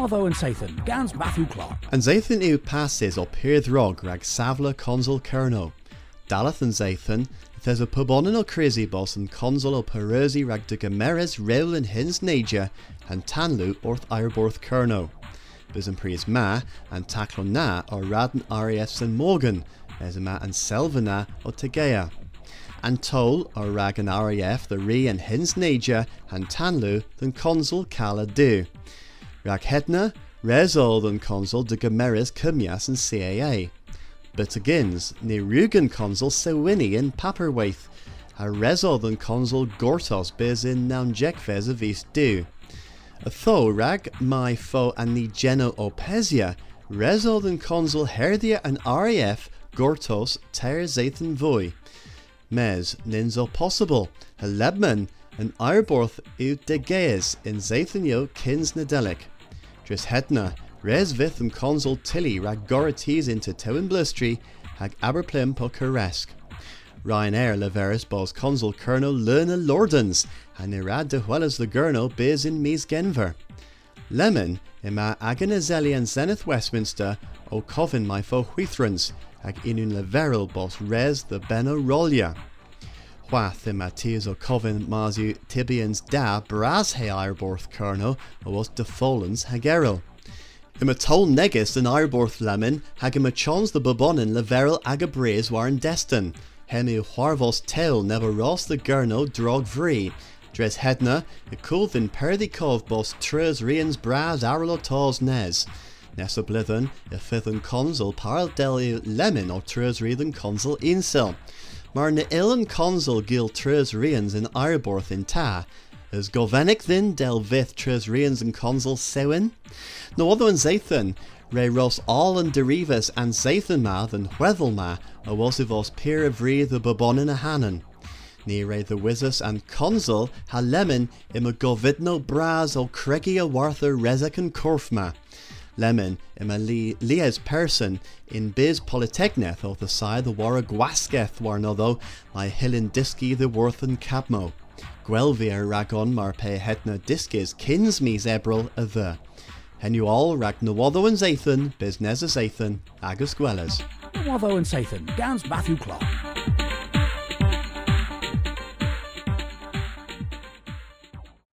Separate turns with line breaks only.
And Sathan, Gans Matthew Clark.
And Zathan u passes o Rog rag Savla consul Kerno. Dalath and Zathan, there's a pubonin o crazy boss and consul o Perezi rag de Gameres rewl and hins naja and Tanlu orth Ireborth Kerno. Bism Prius ma and Taclo na or Radn Arias and Morgan, as a ma and Selvana o Tegea and Tol or rag an RAF the Re and Hins Naja and Tanlu than consul Kala Du. Rag Hedna, Rezol than consul de Gameris Cumyas and CAA. Ne Rugen consul Sewini in Paperwaith, a Rezol than consul Gortos bez in Naunjekvez of East Du. A tho rag my foe and ni Geno Rezol than consul Herdia and RAF Gortos ter Zathan Voi mes ninzo possible, a lebman, an airborth u de geas in Zathanio kins nadelic. Dris hetna, res and consul tilly rag gorates into tewin blustry, hag aberplim po Ryanair leveris bos consul colonel lerna lordens, and irad de huelas the gurno biz in mis genver. Lemon, ima aganazeli and zenith Westminster, o covin my fo huithrans, ag inun leveril bos res the beno rolia. Wath im Matthias o covin masu tibians da bras he airborth kerno o was de folens hageril. Im a tol negus an airborth lemon hag im a chons the babonin leveril agabres war in destin. Hemi huarvos tel never ros the gurno drog vri. Dres hedna, a kulvin perdikov bos tres rians bras arlo tos nes. Nessa blithen, a fifth consul paral deli lemon or tres rian consul insel. Mar na illan consul gil tres rians in Ireborth in ta, as govennic then del vith tres rians in consul sewin? No other than Zathan, re ros all and derivas and Zathan ma than hwethel ma, a wasivos peer of re the babonin a hanan. Ni re the wizus and consul ha lemon im a govidno bras o cregi wartha rezek and korfma. Lemon a li lies person in biz polytechneth o the side the war a war no my hilin diski the worth and cabmo. Gwelvier ragon mar pe hetna diskis kins mis ebril a the. Henu all rag nawotho and zathan, business a zathan, agus gwellas.
Nawotho and Sathan, Gans Matthew Clark.